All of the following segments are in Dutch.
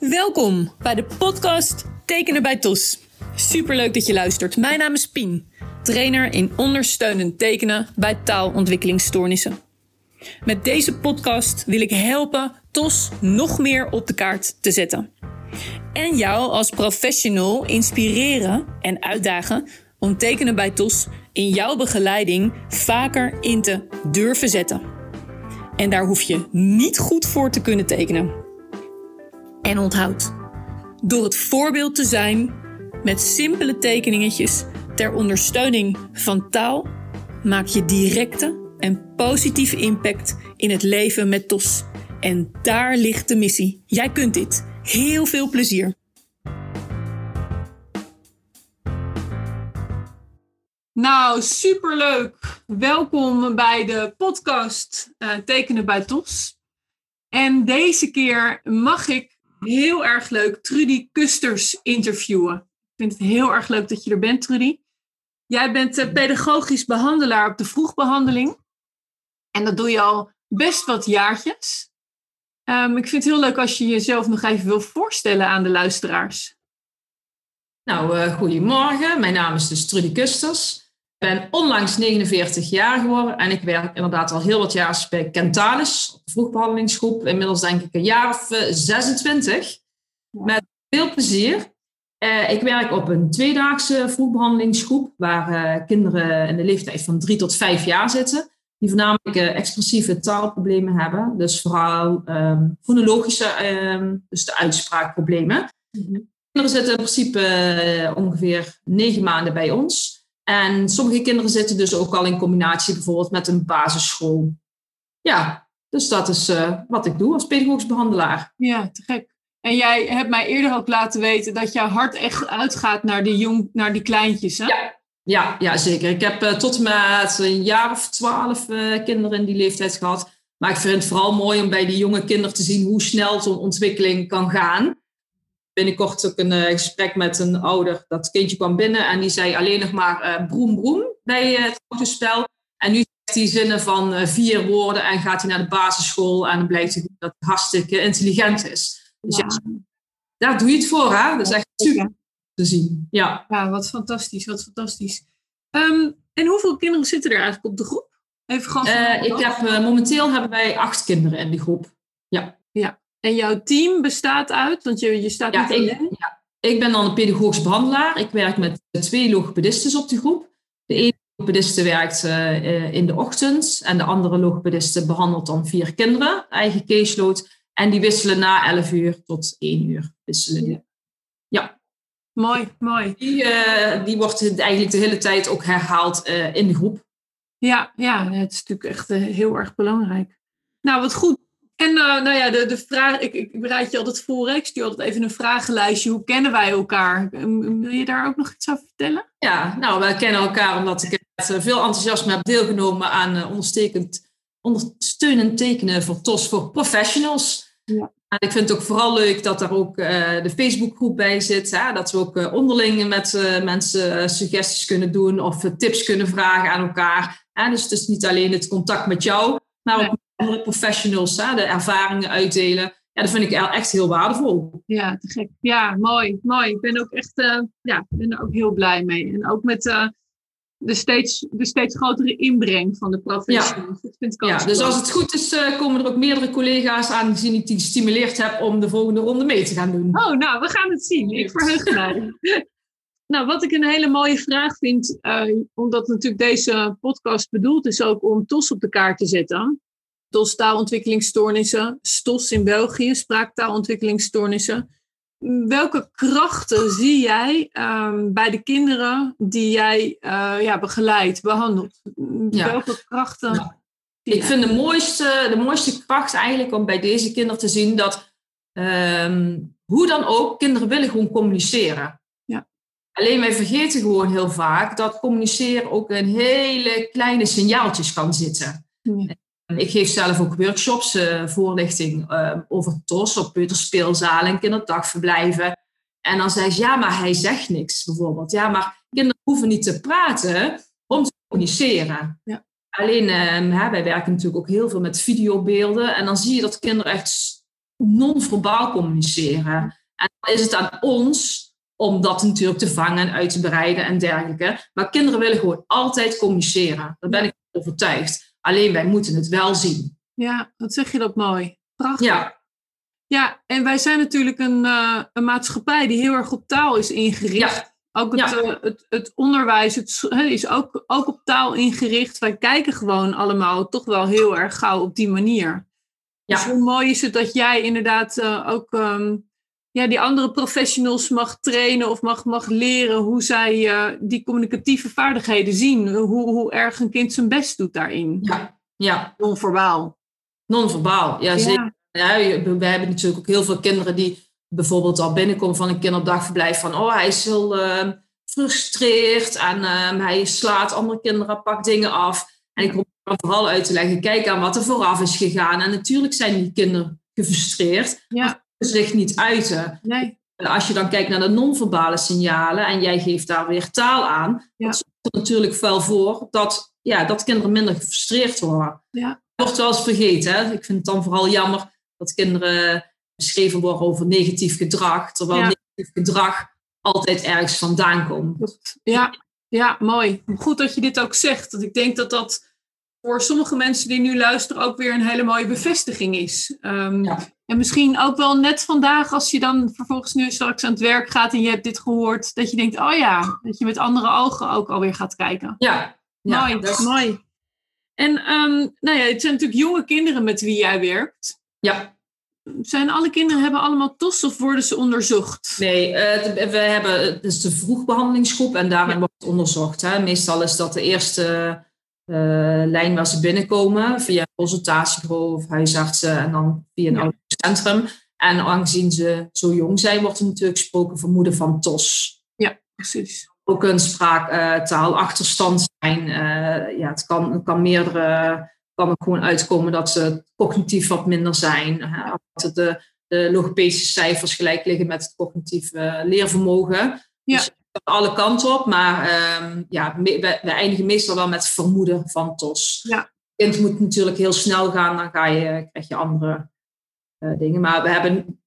Welkom bij de podcast Tekenen bij TOS. Superleuk dat je luistert. Mijn naam is Pien, trainer in ondersteunend tekenen bij taalontwikkelingsstoornissen. Met deze podcast wil ik helpen TOS nog meer op de kaart te zetten. En jou als professional inspireren en uitdagen om tekenen bij TOS in jouw begeleiding vaker in te durven zetten. En daar hoef je niet goed voor te kunnen tekenen. En onthoud, door het voorbeeld te zijn met simpele tekeningetjes ter ondersteuning van taal, maak je directe en positieve impact in het leven met TOS. En daar ligt de missie. Jij kunt dit. Heel veel plezier. Nou, superleuk. Welkom bij de podcast uh, Tekenen bij TOS. En deze keer mag ik heel erg leuk Trudy Kusters interviewen. Ik vind het heel erg leuk dat je er bent, Trudy. Jij bent uh, pedagogisch behandelaar op de vroegbehandeling. En dat doe je al best wat jaartjes. Um, ik vind het heel leuk als je jezelf nog even wil voorstellen aan de luisteraars. Nou, uh, goedemorgen. Mijn naam is dus Trudy Kusters. Ik ben onlangs 49 jaar geworden en ik werk inderdaad al heel wat jaar bij Kentalis, de vroegbehandelingsgroep. Inmiddels denk ik een jaar of 26. Met veel plezier. Uh, ik werk op een tweedaagse vroegbehandelingsgroep waar uh, kinderen in de leeftijd van 3 tot 5 jaar zitten. Die voornamelijk uh, expressieve taalproblemen hebben. Dus vooral um, fonologische, um, dus de uitspraakproblemen. Mm -hmm. Kinderen zitten in principe ongeveer 9 maanden bij ons. En sommige kinderen zitten dus ook al in combinatie bijvoorbeeld met een basisschool. Ja, dus dat is uh, wat ik doe als pedagogisch behandelaar. Ja, te gek. En jij hebt mij eerder ook laten weten dat jouw hart echt uitgaat naar die, jong, naar die kleintjes, hè? Ja, ja, ja zeker. Ik heb uh, tot en met een jaar of twaalf uh, kinderen in die leeftijd gehad. Maar ik vind het vooral mooi om bij die jonge kinderen te zien hoe snel zo'n ontwikkeling kan gaan binnenkort ook een uh, gesprek met een ouder. Dat kindje kwam binnen en die zei alleen nog maar uh, broem broem bij uh, het autospel. En nu zegt hij zinnen van vier woorden en gaat hij naar de basisschool. En dan blijkt hij dat hij hartstikke intelligent is. Dus ja, daar doe je het voor, hè? Dat is echt super te zien. Ja, ja wat fantastisch, wat fantastisch. Um, en hoeveel kinderen zitten er eigenlijk op de groep? Even gewoon ik heb, momenteel hebben wij acht kinderen in die groep. Ja. Ja, en jouw team bestaat uit, want je, je staat ja, ik, ja, ik ben dan een pedagogisch behandelaar. Ik werk met twee logopedisten op de groep. De ene logopediste werkt uh, in de ochtend en de andere logopediste behandelt dan vier kinderen, eigen caseload. En die wisselen na 11 uur tot 1 uur. Wisselen die. Ja. Mooi, mooi. Die, uh, die wordt eigenlijk de hele tijd ook herhaald uh, in de groep. Ja, ja, het is natuurlijk echt heel erg belangrijk. Nou, wat goed. En uh, nou ja, de, de vraag, ik, ik bereid je altijd voor. Ik stuur altijd even een vragenlijstje. Hoe kennen wij elkaar? Wil je daar ook nog iets over vertellen? Ja, nou, wij kennen elkaar omdat ik met veel enthousiasme heb deelgenomen aan uh, ondersteunend, ondersteunend tekenen voor TOS voor professionals. Ja. En ik vind het ook vooral leuk dat daar ook uh, de Facebookgroep bij zit. Hè? Dat we ook onderling met mensen suggesties kunnen doen of tips kunnen vragen aan elkaar. Hè? Dus het is niet alleen het contact met jou, maar ook professionals hè, de ervaringen uitdelen. Ja, dat vind ik echt heel waardevol. Ja, te gek. Ja, mooi, mooi. Ik ben ook echt uh, ja, ben er ook heel blij mee. En ook met uh, de, steeds, de steeds grotere inbreng van de professionals. Ja, dat vind ik ja dus als het goed is, uh, komen er ook meerdere collega's aan die ik die gestimuleerd heb om de volgende ronde mee te gaan doen. Oh, nou, we gaan het zien. Ik verheug me Nou, wat ik een hele mooie vraag vind, omdat natuurlijk deze podcast bedoeld is ook om TOS op de kaart te zetten. TOS taalontwikkelingsstoornissen, STOS in België, spraaktaalontwikkelingsstoornissen. Welke krachten zie jij um, bij de kinderen die jij uh, ja, begeleidt, behandelt? Ja. Welke krachten? Nou, ik vind de mooiste, de mooiste kracht eigenlijk om bij deze kinderen te zien dat, um, hoe dan ook, kinderen willen gewoon communiceren. Ja. Alleen wij vergeten gewoon heel vaak dat communiceren ook in hele kleine signaaltjes kan zitten. Ja. Ik geef zelf ook workshops, uh, voorlichting uh, over TOS op peuterspeelzalen en kinderdagverblijven. En dan zeg je, ja, maar hij zegt niks bijvoorbeeld. Ja, maar kinderen hoeven niet te praten om te communiceren. Ja. Alleen, uh, hè, wij werken natuurlijk ook heel veel met videobeelden. En dan zie je dat kinderen echt non-verbaal communiceren. En dan is het aan ons om dat natuurlijk te vangen en uit te bereiden en dergelijke. Maar kinderen willen gewoon altijd communiceren. Daar ben ik overtuigd. Alleen wij moeten het wel zien. Ja, wat zeg je dat mooi. Prachtig. Ja, Ja, en wij zijn natuurlijk een, eh, een maatschappij die heel erg op taal is ingericht. Ja. Ook het, Ja. eh, het, het onderwijs het, is ook, ook op taal ingericht. Wij kijken gewoon allemaal toch wel heel erg gauw op die manier. Ja. Dus hoe mooi is het dat jij inderdaad eh, ook ehm, ja, die andere professionals mag trainen of mag, mag leren hoe zij eh, die communicatieve vaardigheden zien. Hoe, hoe erg een kind zijn best doet daarin. ja, ja. Non-verbaal. non-verbaal. Ja, zeker. Ja, we hebben natuurlijk ook heel veel kinderen die bijvoorbeeld al binnenkomen van een kinderdagverblijf van oh, hij is heel eh, gefrustreerd en eh, hij slaat andere kinderen, pakt dingen af. En ik probeer dan vooral uit te leggen, kijk aan wat er vooraf is gegaan. En natuurlijk zijn die kinderen gefrustreerd, Ja, zich niet uiten. nee. En als je dan kijkt naar de non-verbale signalen en jij geeft daar weer taal aan, Ja. dat zorgt er natuurlijk wel voor dat, ja, dat kinderen minder gefrustreerd worden. Ja. Dat wordt wel eens vergeten. Hè? Ik vind het dan vooral jammer dat kinderen beschreven worden over negatief gedrag, terwijl Ja. negatief gedrag altijd ergens vandaan komt. Ja, ja, mooi. Goed dat je dit ook zegt. Want ik denk dat dat voor sommige mensen die nu luisteren ook weer een hele mooie bevestiging is. Ehm, Ja. En misschien ook wel net vandaag, als je dan vervolgens nu straks aan het werk gaat en je hebt dit gehoord, dat je denkt, oh ja, dat je met andere ogen ook alweer gaat kijken. Ja, ja mooi, dat is- mooi. En ehm, nou ja, het zijn natuurlijk jonge kinderen met wie jij werkt. ja. Zijn alle kinderen hebben allemaal TOS of worden ze onderzocht? Nee, eh, we hebben het is de vroegbehandelingsgroep en daarin Ja. wordt het onderzocht. Hè. Meestal is dat de eerste lijn waar ze binnenkomen via een consultatiebureau of huisartsen en dan via een Ja. oudercentrum. En aangezien ze zo jong zijn, wordt er natuurlijk gesproken vermoeden van TOS. Precies. Ook een spraaktaalachterstand zijn. Eh, ja, het kan, het kan meerdere kan ook gewoon uitkomen dat ze cognitief wat minder zijn. Dat de, de logopedische cijfers gelijk liggen met het cognitief eh, leervermogen. Ja. Dus alle kanten op, maar ehm, ja, we, we eindigen meestal wel met vermoeden van TOS. Ja. Het kind moet natuurlijk heel snel gaan, dan ga je, krijg je andere eh, dingen. Maar we hebben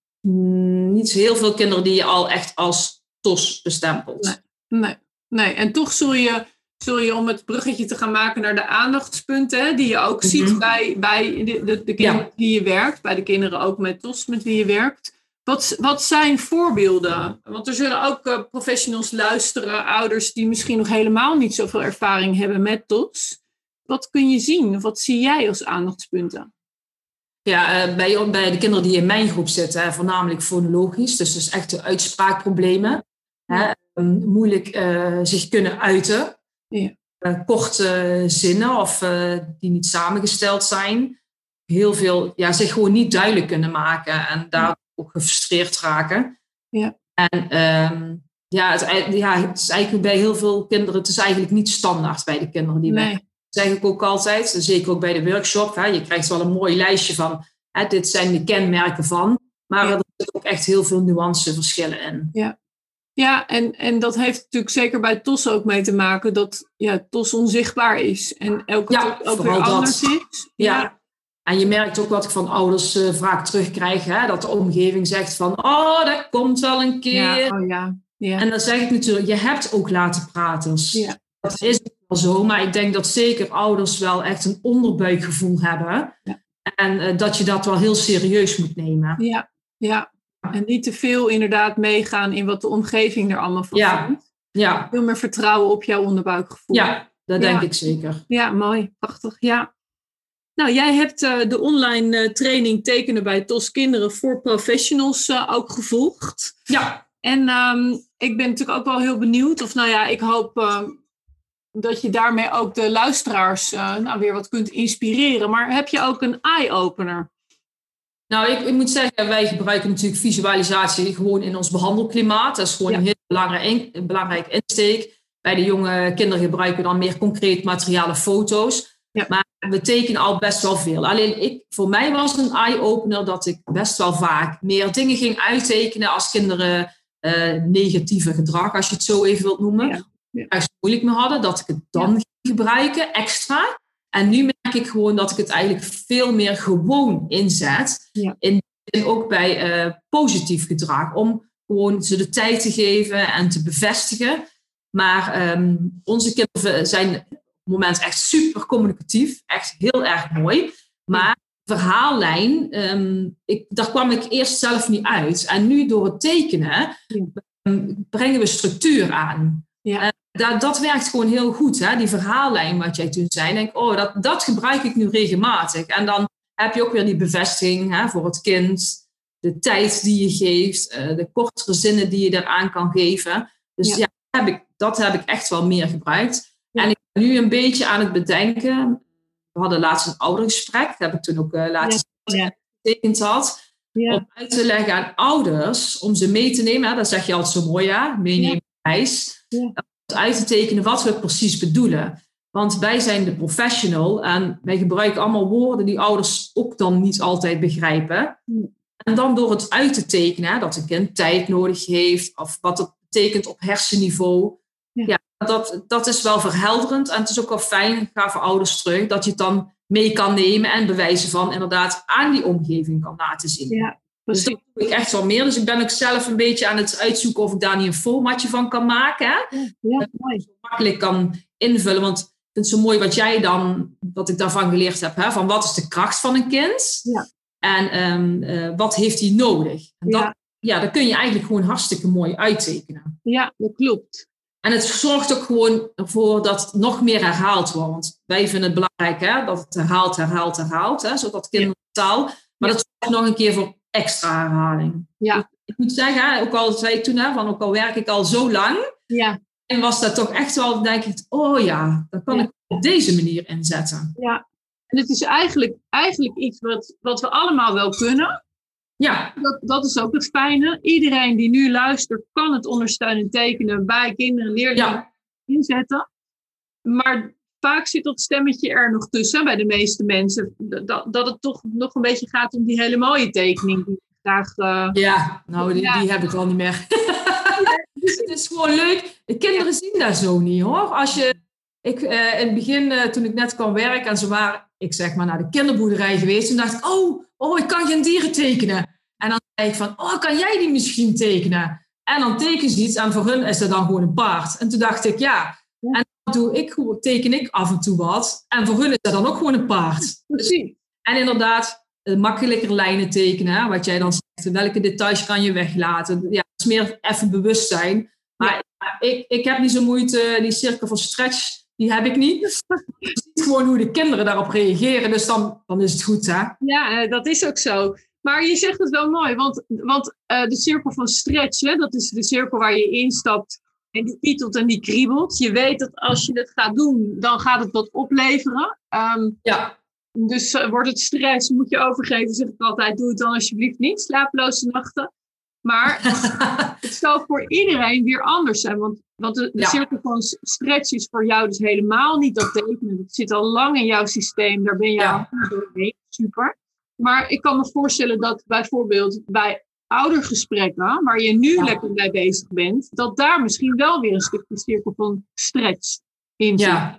niet zo heel veel kinderen die je al echt als TOS bestempelt. Nee. Nee, nee. En toch zul je, zul je, om het bruggetje te gaan maken naar de aandachtspunten, die je ook ziet Mhm. bij, bij de, de, de kinderen die je werkt, bij de kinderen ook met TOS met wie je werkt. Wat, wat zijn voorbeelden? Want er zullen ook eh, professionals luisteren, ouders die misschien nog helemaal niet zoveel ervaring hebben met TOS. Wat kun je zien? Of wat zie jij als aandachtspunten? Ja, eh, bij, bij de kinderen die in mijn groep zitten, voornamelijk fonologisch, dus, dus echt de uitspraakproblemen. Hè, ehm, moeilijk eh, zich kunnen uiten. Ja. Korte zinnen of die niet samengesteld zijn. Heel veel, ja, zich gewoon niet duidelijk kunnen maken en daar ook gefrustreerd raken. Ja. En ehm, ja, het, ja, het is eigenlijk bij heel veel kinderen, het is eigenlijk niet standaard bij de kinderen die wij Nee. zeg ik ook altijd, zeker ook bij de workshop. Hè, je krijgt wel een mooi lijstje van, hè, dit zijn de kenmerken van. Maar Ja. er zitten ook echt heel veel nuanceverschillen in. Ja, en, en dat heeft natuurlijk zeker bij TOS ook mee te maken dat ja, TOS onzichtbaar is. En elke Ja, TOS ook weer dat. anders is. Ja. En je merkt ook wat ik van ouders eh, vaak terugkrijg, hè, dat de omgeving zegt van, oh, dat komt wel een keer. Ja, oh ja. ja. En dan zeg ik natuurlijk, je hebt ook laten praters. Ja. Dat is wel zo, maar ik denk dat zeker ouders wel echt een onderbuikgevoel hebben. Ja. En eh, dat je dat wel heel serieus moet nemen. Ja, ja. En niet te veel inderdaad meegaan in wat de omgeving er allemaal van Ja. vindt. Ja, Veel meer vertrouwen op jouw onderbuikgevoel. ja dat denk ik zeker. Ja, mooi. Prachtig. Ja. Nou, jij hebt eh, de online eh, training tekenen bij TOS Kinderen voor professionals eh, ook gevolgd. Ja, En ehm, ik ben natuurlijk ook wel heel benieuwd, of nou ja, ik hoop dat je daarmee ook de luisteraars nou, weer wat kunt inspireren. Maar heb je ook een eye-opener? nou ik, ik moet zeggen, wij gebruiken natuurlijk visualisatie gewoon in ons behandelklimaat. Dat is gewoon Ja. een heel belangrijk, een belangrijk insteek. Bij de jonge kinderen gebruiken we dan meer concreet materiale foto's. Ja. Maar we tekenen al best wel veel. Alleen ik, voor mij was een eye-opener dat ik best wel vaak meer dingen ging uittekenen als kinderen eh, negatieve gedrag, als je het zo even wilt noemen. Ja. Ja. Als moeilijk mee hadden, dat ik het dan ging gebruiken, extra. En nu merk ik gewoon dat ik het eigenlijk veel meer gewoon inzet. Ja. In ook bij uh, positief gedrag. Om gewoon ze de tijd te geven en te bevestigen. Maar um, onze kinderen zijn moment echt super communicatief. Echt heel erg mooi. Maar verhaallijn, um, ik, daar kwam ik eerst zelf niet uit. En nu door het tekenen um, brengen we structuur aan. Ja. dat, dat werkt gewoon heel goed, hè? die verhaallijn wat jij toen zei. Denk, oh, dat, dat gebruik ik nu regelmatig. En dan heb je ook weer die bevestiging hè, voor het kind. De tijd die je geeft, uh, de kortere zinnen die je eraan kan geven. Dus ja, heb ik, dat heb ik echt wel meer gebruikt. Nu een beetje aan het bedenken. We hadden laatst een oudergesprek. Dat heb ik toen ook uh, laatst getekend had. Om uit te leggen aan ouders, om ze mee te nemen. Hè, dat zeg je altijd zo mooi, ja. Meenemen reis. Uit te tekenen wat we precies bedoelen. Want wij zijn de professional en wij gebruiken allemaal woorden die ouders ook dan niet altijd begrijpen. En dan door het uit te tekenen, dat een kind tijd nodig heeft, of wat het betekent op hersenniveau. Ja, dat, dat is wel verhelderend. En het is ook wel fijn, ik ga voor ouders terug, dat je het dan mee kan nemen en bewijzen van inderdaad aan die omgeving kan laten zien. Ja, dus dat doe ik echt wel meer. Dus ik ben ook zelf een beetje aan het uitzoeken of ik daar niet een formatje van kan maken. Hè? Ja, mooi. Zo makkelijk kan invullen. Want ik vind het zo mooi wat jij dan, wat ik daarvan geleerd heb. Hè? Van wat is de kracht van een kind? Ja. En um, wat heeft hij nodig? En dat, ja. ja, dat kun je eigenlijk gewoon hartstikke mooi uittekenen. Ja, dat klopt. En het zorgt ook gewoon ervoor dat het nog meer herhaald wordt. Want wij vinden het belangrijk hè, dat het herhaalt, herhaalt, herhaalt. Hè, zodat kinderen taal. Maar dat zorgt nog een keer voor extra herhaling. Ja. Dus ik moet zeggen, ook al zei ik toen, hè, van ook al werk ik al zo lang. Ja. En was dat toch echt wel, denk ik, oh ja, dat kan ik op deze manier inzetten. Ja. En het is eigenlijk, eigenlijk iets wat, wat we allemaal wel kunnen. Ja. Dat, dat is ook het fijne. Iedereen die nu luistert, kan het ondersteunen tekenen bij kinderen, leerlingen inzetten. Maar vaak zit dat stemmetje er nog tussen bij de meeste mensen. Dat, dat het toch nog een beetje gaat om die hele mooie tekening. Die graag, uh, ja, nou, die, die heb ik al niet meer. het is gewoon leuk. De kinderen zien dat zo niet hoor. Als je, ik, uh, in het begin, uh, toen ik net kwam werken en ze waren, ik zeg maar, naar de kinderboerderij geweest. Toen dacht ik, oh, oh, ik kan geen dieren tekenen. En dan zei ik van, oh, kan jij die misschien tekenen? En dan tekenen ze iets en voor hun is dat dan gewoon een paard. En toen dacht ik, ja. En dan doe ik, teken ik af en toe wat. En voor hun is dat dan ook gewoon een paard. Precies. En inderdaad, eh, makkelijker lijnen tekenen. Wat jij dan zegt, welke details kan je weglaten? Ja, het is meer even bewustzijn. Maar ik, ik heb niet zo moeite, die cirkel van stretch, die heb ik niet. Je ziet gewoon hoe de kinderen daarop reageren. Dus dan, dan is het goed, hè? Ja, eh, dat is ook zo. Maar je zegt het wel mooi, want, want uh, de cirkel van stretch, hè, dat is de cirkel waar je instapt en die kietelt en die kriebelt. Je weet dat als je het gaat doen, dan gaat het wat opleveren. Um, ja. Dus uh, wordt het stress, moet je overgeven, zeg ik altijd, doe het dan alsjeblieft niet. Slaaploze nachten. Maar het zal voor iedereen weer anders zijn. Want, want de, de cirkel van stretch is voor jou dus helemaal niet dat tekenen. Het zit al lang in jouw systeem. Daar ben je ja. al doorheen. Super. Maar ik kan me voorstellen dat bijvoorbeeld bij oudergesprekken, waar je nu lekker mee bezig bent, dat daar misschien wel weer een stukje cirkel van stretch in zit. Ja.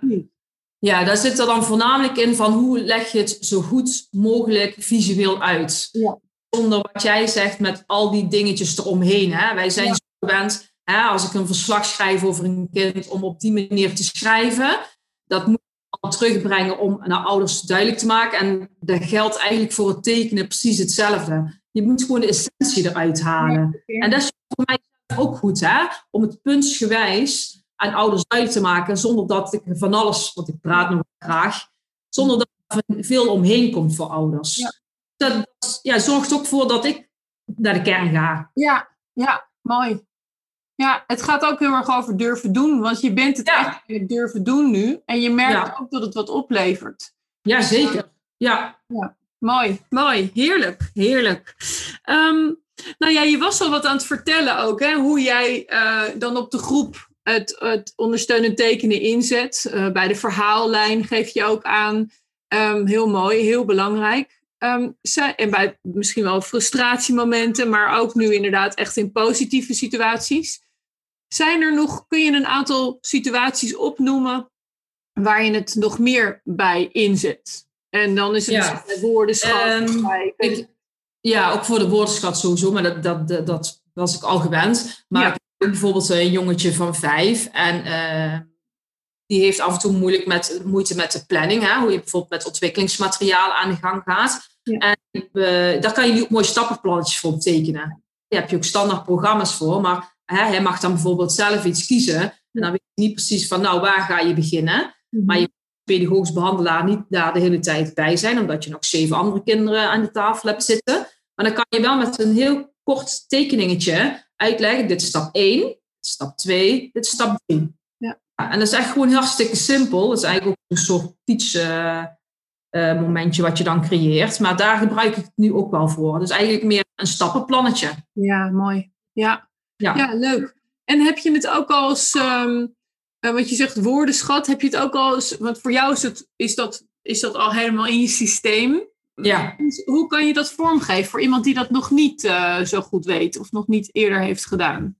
ja, daar zit er dan voornamelijk in van hoe leg je het zo goed mogelijk visueel uit. Ja. Zonder wat jij zegt met al die dingetjes eromheen. Hè? Wij zijn zo gewend, hè, als ik een verslag schrijf over een kind, om op die manier te schrijven. Dat moet terugbrengen om naar ouders duidelijk te maken. En dat geldt eigenlijk voor het tekenen precies hetzelfde. Je moet gewoon de essentie eruit halen. En dat is voor mij ook goed, hè? om het puntsgewijs aan ouders duidelijk te maken, zonder dat ik van alles, want ik praat nog graag, zonder dat er veel omheen komt voor ouders. Ja. Dat, ja, zorgt ook voor dat ik naar de kern ga. Ja, ja, mooi. Ja, het gaat ook heel erg over durven doen, want je bent het ja. echt durven doen nu. En je merkt ook dat het wat oplevert. Ja, zeker. Ja. ja. Mooi, mooi. Heerlijk, heerlijk. Um, nou ja, je was al wat aan het vertellen ook, hè, hoe jij uh, dan op de groep het, het ondersteunend tekenen inzet. Uh, bij de verhaallijn geef je ook aan. Um, heel mooi, heel belangrijk. Um, en bij misschien wel frustratiemomenten, maar ook nu inderdaad echt in positieve situaties. Zijn er nog, kun je een aantal situaties opnoemen waar je het nog meer bij inzet? En dan is het ja. bij woordenschap. Um, ik, Ja, ook voor de woordenschat sowieso, maar dat, dat, dat, dat was ik al gewend. Maar Ja. ik heb bijvoorbeeld een jongetje van vijf en eh, die heeft af en toe moeilijk met, moeite met de planning. Hè? Hoe je bijvoorbeeld met ontwikkelingsmateriaal aan de gang gaat. Ja. En eh, daar kan je nu ook mooie stappenplannetjes voor tekenen. Daar heb je ook standaard programma's voor, maar hè, hij mag dan bijvoorbeeld zelf iets kiezen. En dan weet je niet precies van, nou, waar ga je beginnen? Maar je pedagogisch behandelaar niet daar de hele tijd bij zijn, omdat je nog zeven andere kinderen aan de tafel hebt zitten. Maar dan kan je wel met een heel kort tekeningetje uitleggen, dit is stap 1, dit is stap 2, dit is stap 3. En dat is echt gewoon hartstikke simpel. Dat is eigenlijk ook een soort teach eh, eh, momentje wat je dan creëert. Maar daar gebruik ik het nu ook wel voor. Dus eigenlijk meer een stappenplannetje. Ja, mooi. Ja. Ja. ja, leuk. En heb je het ook al eens, ehm, eh, wat je zegt, woordenschat, heb je het ook al eens, want voor jou is, het, is, dat, is dat al helemaal in je systeem. Ja. Dus Hoe kan je dat vormgeven voor iemand die dat nog niet zo goed weet of nog niet eerder heeft gedaan?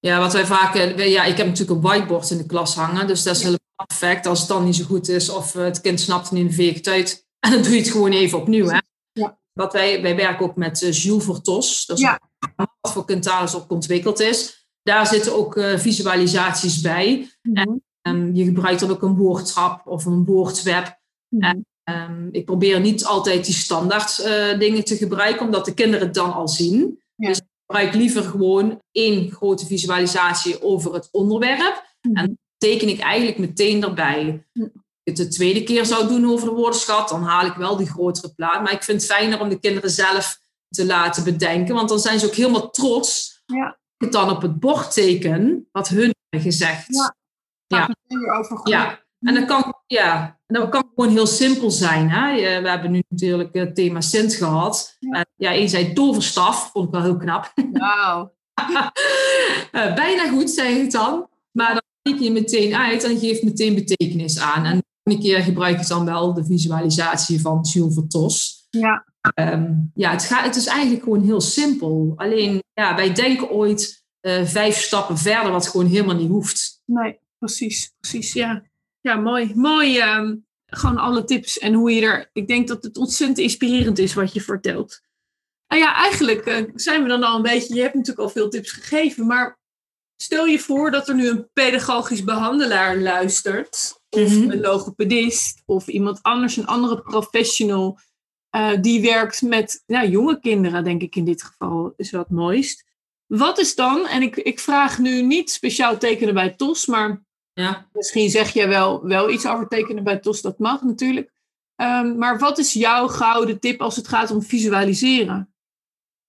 Ja, wat wij vaak. eh, Ja, ik heb natuurlijk een whiteboard in de klas hangen. Dus dat is helemaal perfect. Als het dan niet zo goed is of eh, het kind snapt het niet, dan veeg het uit. En dan doe je het gewoon even opnieuw. Hè? Ja. Wat wij, wij werken ook met eh, Jules Vertos. Dat is Ja. wat voor Kentalis ook ontwikkeld is. Daar zitten ook visualisaties bij. Ehm, je gebruikt dan ook een woordtrap of een woordweb. Mhm. Ehm, ik probeer niet altijd die standaard dingen te gebruiken, omdat de kinderen het dan al zien. Ik gebruik liever gewoon één grote visualisatie over het onderwerp. Mhm. En teken ik eigenlijk meteen erbij. Mhm. Als ik het de tweede keer zou doen over de woordenschat, dan haal ik wel die grotere plaat. Maar ik vind het fijner om de kinderen zelf te laten bedenken, want dan zijn ze ook helemaal trots. Ja. Als ik het dan op het bord teken, wat hun hebben gezegd. Ja. Ja. Over Ja, en dat kan, ja, dat kan gewoon heel simpel zijn. Hè? Je- We hebben nu natuurlijk het thema Sint gehad. Ja. Ja, ja één zei toverstaf, vond ik wel heel knap. Wauw. Eh, bijna goed, zeg ik dan. Maar dan teken je meteen uit en geeft meteen betekenis aan. En een keer gebruik ik dan wel de visualisatie van Jules Vertos. Ja. Ehm, ja, het, gaat, het is eigenlijk gewoon heel simpel. Alleen, ja, wij denken ooit eh, vijf stappen verder, wat gewoon helemaal niet hoeft. Nee, precies, precies, ja. Ja, mooi. Mooi, ehm, gewoon alle tips en hoe je er... Ik denk dat het ontzettend inspirerend is wat je vertelt. Nou ja, eigenlijk eh, zijn we dan al een beetje... Je hebt natuurlijk al veel tips gegeven, maar stel je voor dat er nu een pedagogisch behandelaar luistert... of Mhm. een logopedist of iemand anders, een andere professional... eh, die werkt met nou, jonge kinderen, denk ik in dit geval, is wat mooist. Wat is dan, en ik, ik vraag nu niet speciaal tekenen bij TOS, maar Ja. Misschien zeg jij wel, wel iets over tekenen bij TOS, dat mag natuurlijk. Ehm, maar wat is jouw gouden tip als het gaat om visualiseren?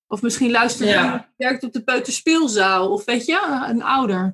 Of misschien luistert Ja. werkt op de peuterspeelzaal. Of weet je, een ouder.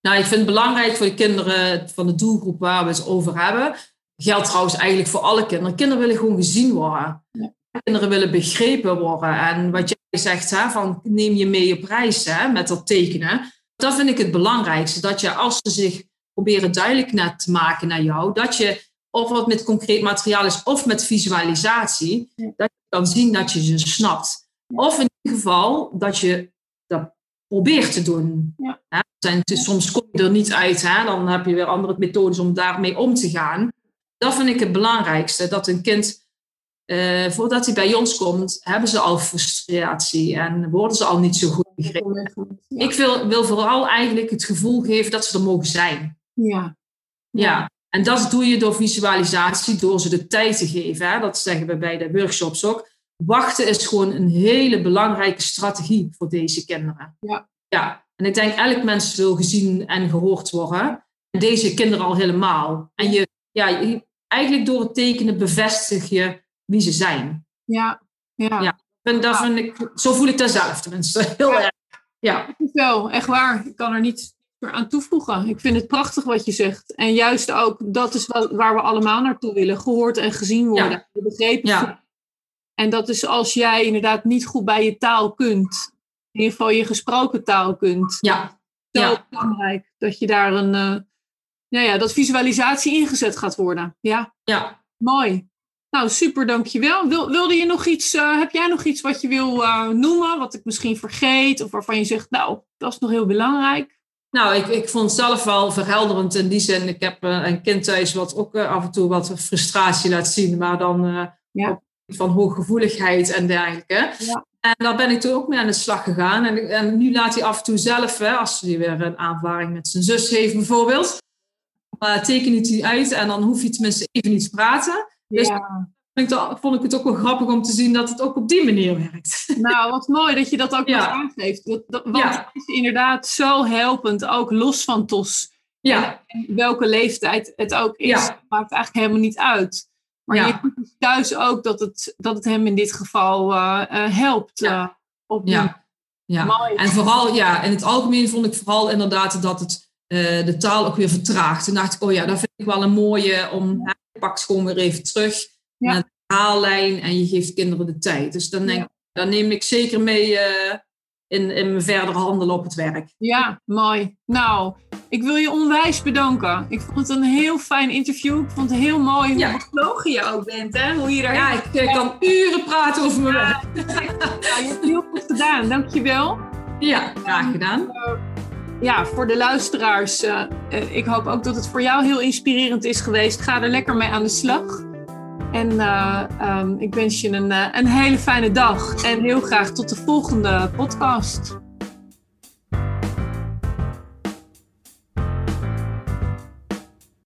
Nou, ik vind het belangrijk voor de kinderen van de doelgroep waar we het over hebben. Geldt trouwens eigenlijk voor alle kinderen. Kinderen willen gewoon gezien worden. Ja. Kinderen willen begrepen worden. En wat jij zegt, hè, van neem je mee op reis hè, met dat tekenen. Dat vind ik het belangrijkste. Dat je als ze zich proberen duidelijk te maken naar jou, dat je of wat met concreet materiaal is of met visualisatie, Ja. dat je kan zien dat je ze snapt. Of in ieder geval dat je dat probeert te doen. Ja. Zijn, het is- soms kom je er niet uit, hè? dan heb je weer andere methodes om daarmee om te gaan. Dat vind ik het belangrijkste, dat een kind, eh, voordat hij bij ons komt, hebben ze al frustratie en worden ze al niet zo goed begrepen. Ja. Ik wil, wil vooral eigenlijk het gevoel geven dat ze er mogen zijn. Ja. Ja. En dat doe je door visualisatie, door ze de tijd te geven. Hè? Dat zeggen we bij de workshops ook. Wachten is gewoon een hele belangrijke strategie voor deze kinderen. Ja. ja. En ik denk, elk mens wil gezien en gehoord worden. En deze kinderen al helemaal. En je, ja, je- eigenlijk door het tekenen bevestig je wie ze zijn. Ja. Ja. Ja. En dat vind ik, zo voel ik dat zelf tenminste. Heel erg. Ja. Wel, echt waar. Ik kan er niet aan toevoegen. Ik vind het prachtig wat je zegt. En juist ook, dat is wel waar we allemaal naartoe willen. Gehoord en gezien worden. Ja. Begrepen Ja. En dat is als jij inderdaad niet goed bij je taal kunt. In ieder geval je gesproken taal kunt. Ja. Zo Ja. belangrijk dat je daar een, eh, nou ja, dat visualisatie ingezet gaat worden. Ja, Ja. mooi. Nou, super, dankjewel. Wil, wilde je nog iets, eh, heb jij nog iets wat je wil eh, noemen, wat ik misschien vergeet, of waarvan je zegt, nou, dat is nog heel belangrijk? Nou, ik, ik vond het zelf wel verhelderend in die zin. Ik heb eh, een kind thuis wat ook eh, af en toe wat frustratie laat zien, maar dan Ja. op van hooggevoeligheid en dergelijke. Ja. En daar ben ik toen ook mee aan de slag gegaan. En, en nu laat hij af en toe zelf, hè, als hij weer een aanvaring met zijn zus heeft bijvoorbeeld, uh, tekent hij uit en dan hoef je tenminste even niet te praten. Dus Ja. Vond ik, het- vond ik het ook wel grappig om te zien dat het ook op die manier werkt. Nou, wat mooi dat je dat ook Ja. aangeeft. Dat, dat, want Ja. het is inderdaad zo helpend, ook los van TOS. Ja, En welke leeftijd het ook is, Ja. maakt eigenlijk helemaal niet uit. Maar je ziet dus thuis ook dat het, dat het hem in dit geval eh, eh, helpt. Ja. eh, op die- ja. ja. Mooi. En vooral, ja, in het algemeen vond ik vooral inderdaad dat het de taal ook weer vertraagt. Toen dacht ik, oh ja, dat vind ik wel een mooie om, je pakt gewoon weer even terug Ja. naar de haallijn en je geeft kinderen de tijd. Dus dan denk Ja. ik, dan neem ik zeker mee eh, in, in mijn verdere handelen op het werk. Ja, mooi. Nou, ik wil je onwijs bedanken. Ik vond het een heel fijn interview. Ik vond het heel mooi hoe Ja. bevlogen je ook bent. Hè? Hoe je daar Ja, ik eh, kan uren praten over mijn werk. Ja, je hebt het heel goed gedaan. Dankjewel. Ja, graag gedaan. Ja, voor de luisteraars. eh, eh, ik hoop ook dat het voor jou heel inspirerend is geweest. Ga er lekker mee aan de slag. En eh, ehm, ik wens je een, eh, een hele fijne dag. En heel graag tot de volgende podcast.